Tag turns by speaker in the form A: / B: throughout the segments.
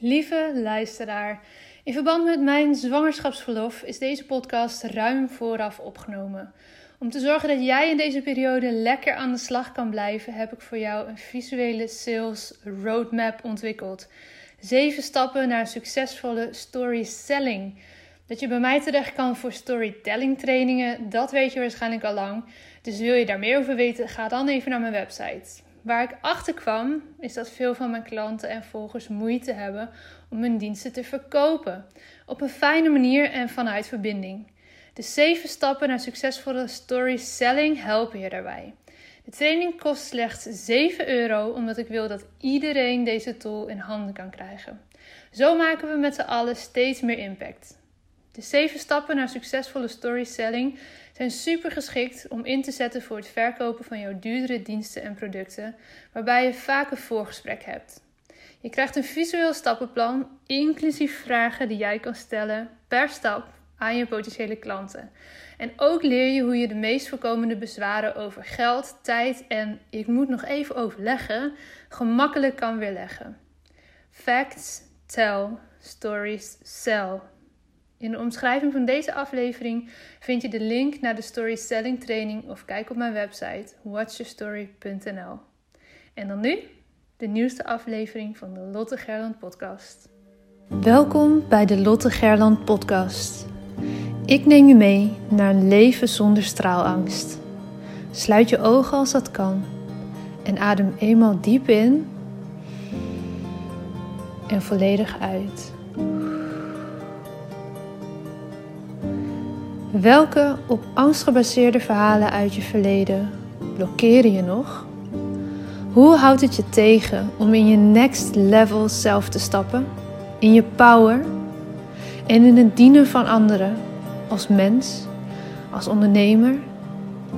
A: Lieve luisteraar, in verband met mijn zwangerschapsverlof is deze podcast ruim vooraf opgenomen. Om te zorgen dat jij in deze periode lekker aan de slag kan blijven, heb ik voor jou een visuele sales roadmap ontwikkeld. Zeven stappen naar succesvolle story selling. Dat je bij mij terecht kan voor storytelling trainingen, dat weet je waarschijnlijk al lang. Dus wil je daar meer over weten, ga dan even naar mijn website. Waar ik achter kwam, is dat veel van mijn klanten en volgers moeite hebben om hun diensten te verkopen. Op een fijne manier en vanuit verbinding. De zeven stappen naar succesvolle story selling helpen je daarbij. De training kost slechts 7 euro, omdat ik wil dat iedereen deze tool in handen kan krijgen. Zo maken we met z'n allen steeds meer impact. De zeven stappen naar succesvolle story selling zijn super geschikt om in te zetten voor het verkopen van jouw duurdere diensten en producten, waarbij je vaak een voorgesprek hebt. Je krijgt een visueel stappenplan, inclusief vragen die jij kan stellen per stap aan je potentiële klanten. En ook leer je hoe je de meest voorkomende bezwaren over geld, tijd en ik moet nog even overleggen, gemakkelijk kan weerleggen. Facts, tell, stories, sell. In de omschrijving van deze aflevering vind je de link naar de Story Selling training of kijk op mijn website watchyourstory.nl. En dan nu de nieuwste aflevering van de Lotte Gerland podcast. Welkom bij de Lotte Gerland podcast. Ik neem je mee naar een leven zonder straalangst. Sluit je ogen als dat kan en adem eenmaal diep in en volledig uit. Welke op angst gebaseerde verhalen uit je verleden blokkeren je nog? Hoe houdt het je tegen om in je next level zelf te stappen? In je power en in het dienen van anderen als mens, als ondernemer,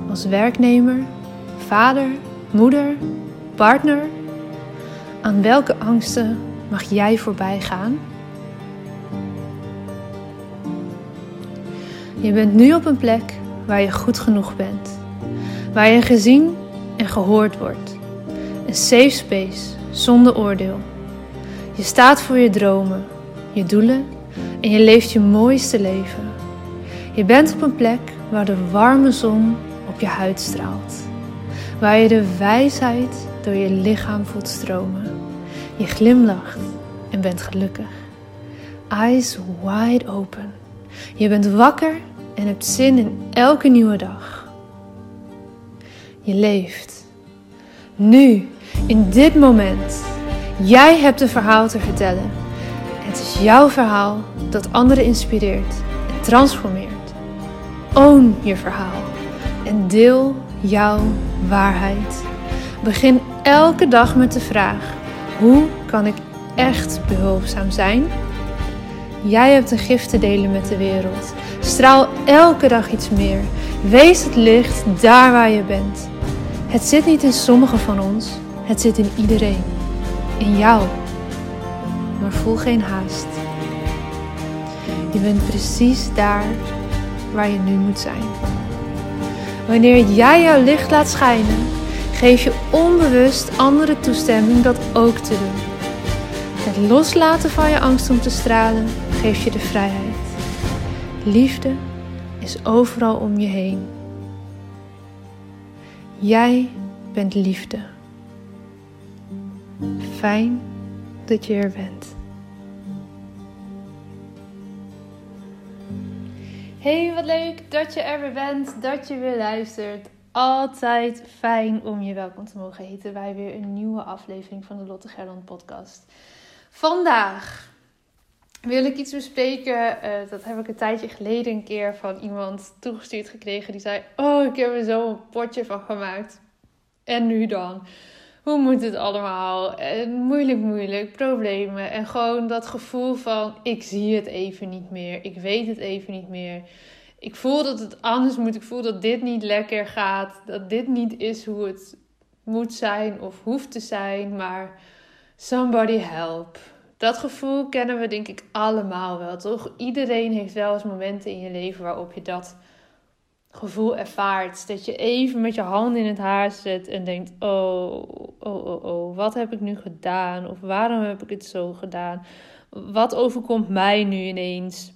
A: als werknemer, vader, moeder, partner? Aan welke angsten mag jij voorbij gaan? Je bent nu op een plek waar je goed genoeg bent. Waar je gezien en gehoord wordt. Een safe space zonder oordeel. Je staat voor je dromen, je doelen en je leeft je mooiste leven. Je bent op een plek waar de warme zon op je huid straalt. Waar je de wijsheid door je lichaam voelt stromen. Je glimlacht en bent gelukkig. Eyes wide open. Je bent wakker en hebt zin in elke nieuwe dag. Je leeft. Nu, in dit moment. Jij hebt een verhaal te vertellen. Het is jouw verhaal dat anderen inspireert en transformeert. Own je verhaal en deel jouw waarheid. Begin elke dag met de vraag: hoe kan ik echt behulpzaam zijn? Jij hebt een gift te delen met de wereld. Straal elke dag iets meer. Wees het licht daar waar je bent. Het zit niet in sommigen van ons, het zit in iedereen. In jou. Maar voel geen haast. Je bent precies daar waar je nu moet zijn. Wanneer jij jouw licht laat schijnen, geef je onbewust andere toestemming dat ook te doen. Het loslaten van je angst om te stralen geeft je de vrijheid. Liefde is overal om je heen. Jij bent liefde. Fijn dat je er bent. Hey, wat leuk dat je er weer bent, dat je weer luistert. Altijd fijn om je welkom te mogen heten bij weer een nieuwe aflevering van de Lotte Gerland podcast. Vandaag wil ik iets bespreken. Uh, dat heb ik een tijdje geleden een keer van iemand toegestuurd gekregen. Die zei: Oh, ik heb er zo een potje van gemaakt. En nu dan? Hoe moet het allemaal? En moeilijk, moeilijk, problemen. En gewoon dat gevoel van: ik zie het even niet meer. Ik weet het even niet meer. Ik voel dat het anders moet. Ik voel dat dit niet lekker gaat. Dat dit niet is hoe het moet zijn of hoeft te zijn. Maar somebody help dat gevoel kennen we denk ik allemaal wel, toch? Iedereen heeft wel eens momenten in je leven waarop je dat gevoel ervaart. Dat je even met je hand in het haar zet en denkt: oh, oh, oh, oh, wat heb ik nu gedaan? Of waarom heb ik het zo gedaan? Wat overkomt mij nu ineens?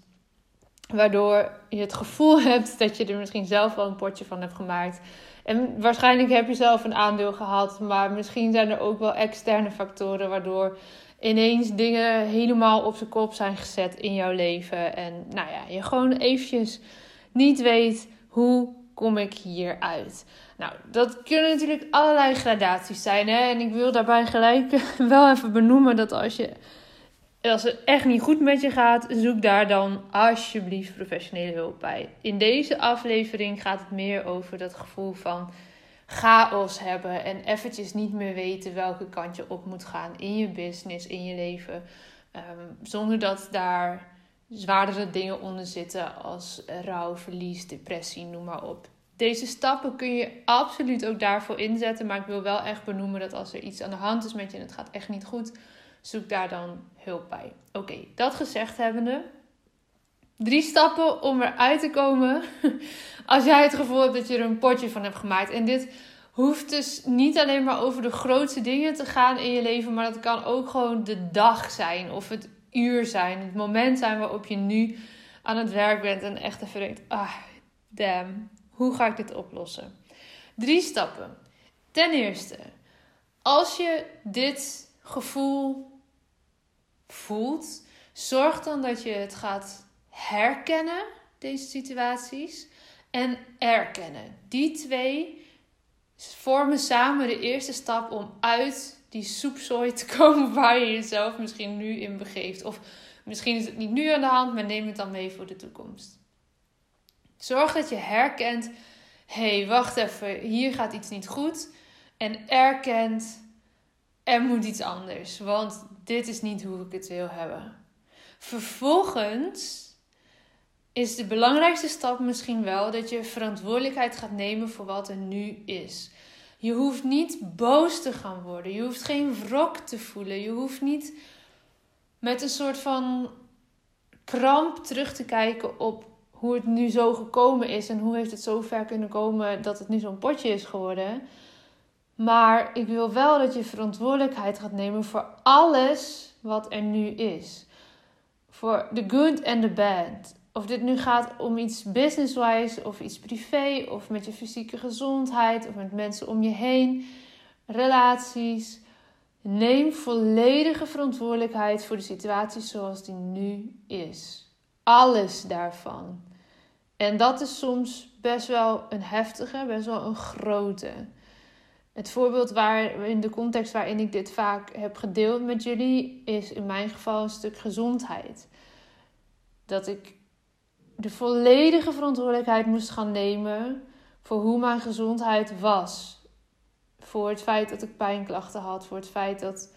A: Waardoor je het gevoel hebt dat je er misschien zelf wel een potje van hebt gemaakt. En waarschijnlijk heb je zelf een aandeel gehad, maar misschien zijn er ook wel externe factoren waardoor ineens dingen helemaal op zijn kop zijn gezet in jouw leven. En nou ja, je gewoon eventjes niet weet hoe kom ik hier uit. Nou, dat kunnen natuurlijk allerlei gradaties zijn. Hè? En ik wil daarbij gelijk wel even benoemen dat als je als het echt niet goed met je gaat, zoek daar dan alsjeblieft professionele hulp bij. In deze aflevering gaat het meer over dat gevoel van chaos hebben en eventjes niet meer weten welke kant je op moet gaan in je business, in je leven. Ehm, zonder dat daar zwaardere dingen onder zitten als rouw, verlies, depressie, noem maar op. Deze stappen kun je absoluut ook daarvoor inzetten, maar ik wil wel echt benoemen dat als er iets aan de hand is met je en het gaat echt niet goed, zoek daar dan hulp bij. Oké, dat gezegd hebbende. Drie stappen om eruit te komen als jij het gevoel hebt dat je er een potje van hebt gemaakt. En dit hoeft dus niet alleen maar over de grootste dingen te gaan in je leven, maar dat kan ook gewoon de dag zijn of het uur zijn, het moment zijn waarop je nu aan het werk bent en echt even denkt: ah, damn, hoe ga ik dit oplossen? Drie stappen. Ten eerste, als je dit gevoel voelt, zorg dan dat je het gaat herkennen, deze situaties, en erkennen. Die twee vormen samen de eerste stap om uit die soepzooi te komen waar je jezelf misschien nu in begeeft. Of misschien is het niet nu aan de hand, maar neem het dan mee voor de toekomst. Zorg dat je herkent: hé, hey, wacht even, hier gaat iets niet goed. En erkent: er moet iets anders, want dit is niet hoe ik het wil hebben. Vervolgens is de belangrijkste stap misschien wel dat je verantwoordelijkheid gaat nemen voor wat er nu is. Je hoeft niet boos te gaan worden. Je hoeft geen wrok te voelen. Je hoeft niet met een soort van kramp terug te kijken op hoe het nu zo gekomen is en hoe heeft het zo ver kunnen komen dat het nu zo'n potje is geworden. Maar ik wil wel dat je verantwoordelijkheid gaat nemen voor alles wat er nu is. Voor the good and the bad. Of dit nu gaat om iets business-wise of iets privé of met je fysieke gezondheid of met mensen om je heen, relaties. Neem volledige verantwoordelijkheid voor de situatie zoals die nu is. Alles daarvan. En dat is soms best wel een heftige, best wel een grote. Het voorbeeld waar, in de context waarin ik dit vaak heb gedeeld met jullie, is in mijn geval een stuk gezondheid. Dat ik de volledige verantwoordelijkheid moest gaan nemen voor hoe mijn gezondheid was. Voor het feit dat ik pijnklachten had, voor het feit dat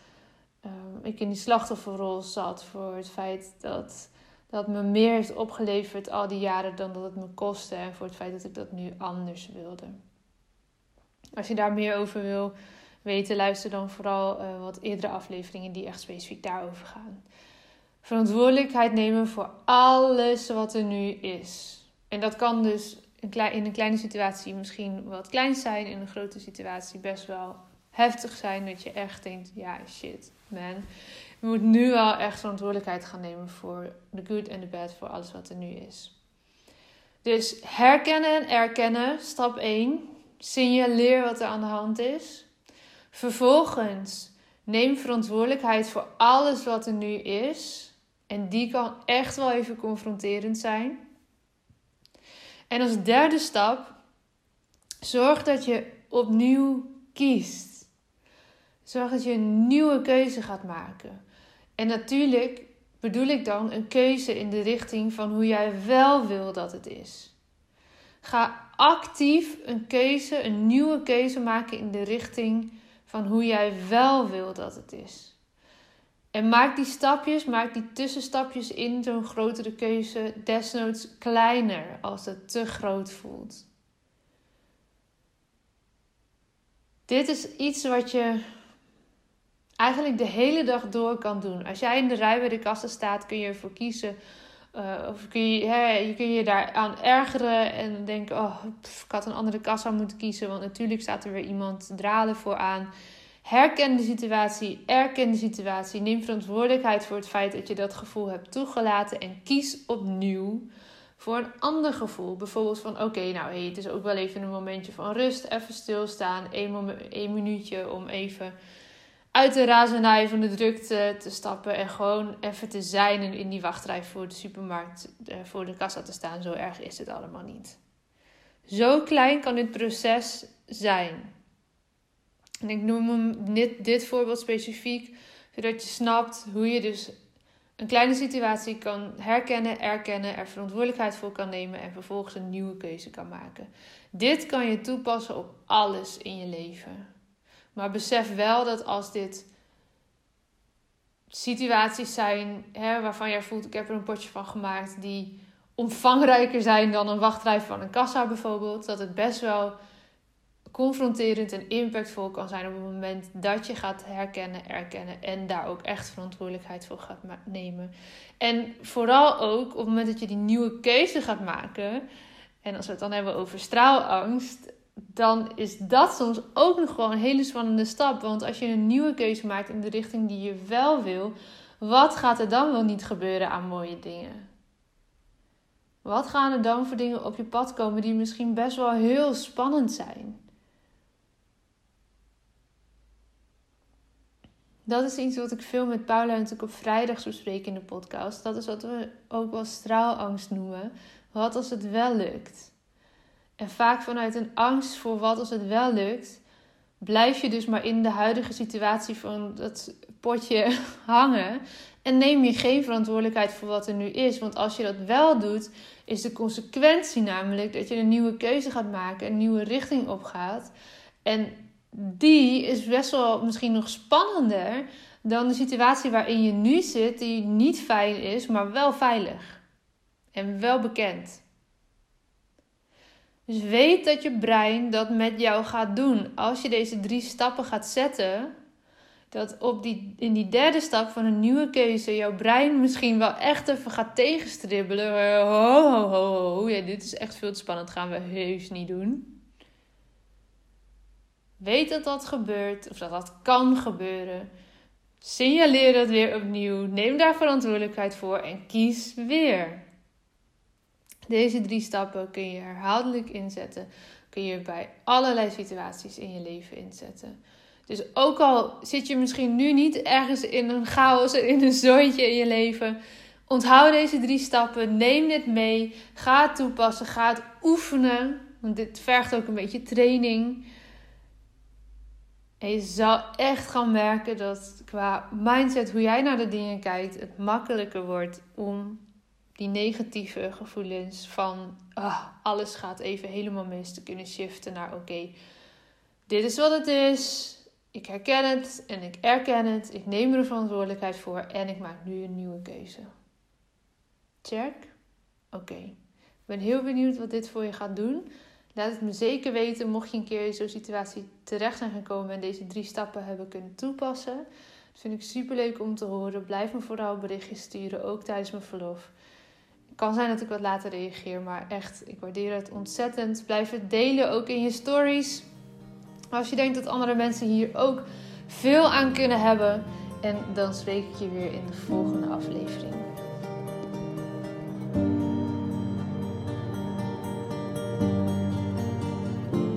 A: ehm, ik in die slachtofferrol zat, voor het feit dat dat me meer heeft opgeleverd al die jaren dan dat het me kostte en voor het feit dat ik dat nu anders wilde. Als je daar meer over wil weten, luister dan vooral uh, wat eerdere afleveringen die echt specifiek daarover gaan. Verantwoordelijkheid nemen voor alles wat er nu is. En dat kan dus in een kleine situatie misschien wat klein zijn, in een grote situatie best wel heftig zijn. Dat je echt denkt: ja, shit, man. Je moet nu wel echt verantwoordelijkheid gaan nemen voor de good en de bad, voor alles wat er nu is. Dus herkennen en erkennen, stap 1 signaleer wat er aan de hand is. Vervolgens neem verantwoordelijkheid voor alles wat er nu is. En die kan echt wel even confronterend zijn. En als derde stap, zorg dat je opnieuw kiest. Zorg dat je een nieuwe keuze gaat maken. En natuurlijk bedoel ik dan een keuze in de richting van hoe jij wel wil dat het is. Ga actief een keuze, een nieuwe keuze maken in de richting van hoe jij wel wil dat het is. En maak die stapjes, maak die tussenstapjes in zo'n grotere keuze desnoods kleiner als het te groot voelt. Dit is iets wat je eigenlijk de hele dag door kan doen. Als jij in de rij bij de kassen staat, kun je ervoor kiezen Uh, of kun je, hè, je kun je daaraan ergeren en denken: oh, ik had een andere kassa moeten kiezen. Want natuurlijk staat er weer iemand dralen voor aan. Herken de situatie, erken de situatie. Neem verantwoordelijkheid voor het feit dat je dat gevoel hebt toegelaten. En kies opnieuw voor een ander gevoel. Bijvoorbeeld van oké, nou hey, het is ook wel even een momentje van rust. Even stilstaan. Eén, minuutje om even uit de razernij van de drukte te stappen. En gewoon even te zijn en in die wachtrij voor de supermarkt, eh, voor de kassa te staan. Zo erg is het allemaal niet. Zo klein kan dit proces zijn. En ik noem hem dit, dit voorbeeld specifiek, zodat je snapt hoe je dus een kleine situatie kan herkennen, erkennen, er verantwoordelijkheid voor kan nemen en vervolgens een nieuwe keuze kan maken. Dit kan je toepassen op alles in je leven. Maar besef wel dat als dit situaties zijn hè, waarvan jij voelt, ik heb er een potje van gemaakt, die omvangrijker zijn dan een wachtrij van een kassa bijvoorbeeld, dat het best wel confronterend en impactvol kan zijn op het moment dat je gaat herkennen, erkennen en daar ook echt verantwoordelijkheid voor gaat nemen. En vooral ook op het moment dat je die nieuwe keuze gaat maken, en als we het dan hebben over straalangst, dan is dat soms ook nog gewoon een hele spannende stap. Want als je een nieuwe keuze maakt in de richting die je wel wil, wat gaat er dan wel niet gebeuren aan mooie dingen? Wat gaan er dan voor dingen op je pad komen die misschien best wel heel spannend zijn? Dat is iets wat ik veel met Paula natuurlijk op vrijdag bespreek in de podcast. Dat is wat we ook wel straalangst noemen. Wat als het wel lukt? En vaak vanuit een angst voor wat als het wel lukt, blijf je dus maar in de huidige situatie van dat potje hangen. En neem je geen verantwoordelijkheid voor wat er nu is. Want als je dat wel doet, is de consequentie namelijk dat je een nieuwe keuze gaat maken, een nieuwe richting opgaat. En die is best wel misschien nog spannender dan de situatie waarin je nu zit, die niet fijn is, maar wel veilig en wel bekend. Dus weet dat je brein dat met jou gaat doen. Als je deze drie stappen gaat zetten, dat op die, in die derde stap van een nieuwe keuze jouw brein misschien wel echt even gaat tegenstribbelen. Ho, ho, ho, ho. Ja, dit is echt veel te spannend. gaan we heus niet doen. Weet dat dat gebeurt of dat dat kan gebeuren. Signaleer dat weer opnieuw. Neem daar verantwoordelijkheid voor en kies weer. Deze drie stappen kun je herhaaldelijk inzetten. Kun je bij allerlei situaties in je leven inzetten. Dus ook al zit je misschien nu niet ergens in een chaos en in een zooitje in je leven. Onthoud deze drie stappen. Neem dit mee. Ga het toepassen. Ga het oefenen. Want dit vergt ook een beetje training. En je zal echt gaan merken dat qua mindset, hoe jij naar de dingen kijkt, het makkelijker wordt om die negatieve gevoelens van ah, alles gaat even helemaal mis te kunnen shiften naar oké, dit is wat het is. Ik herken het en ik erken het. Ik neem er verantwoordelijkheid voor en ik maak nu een nieuwe keuze. Check? Oké. Ik ben heel benieuwd wat dit voor je gaat doen. Laat het me zeker weten mocht je een keer in zo'n situatie terecht zijn gekomen en deze drie stappen hebben kunnen toepassen. Dat vind ik super leuk om te horen. Blijf me vooral berichtjes sturen, ook tijdens mijn verlof. Het kan zijn dat ik wat later reageer, maar echt, ik waardeer het ontzettend. Blijf het delen, ook in je stories. Als je denkt dat andere mensen hier ook veel aan kunnen hebben. En dan spreek ik je weer in de volgende aflevering.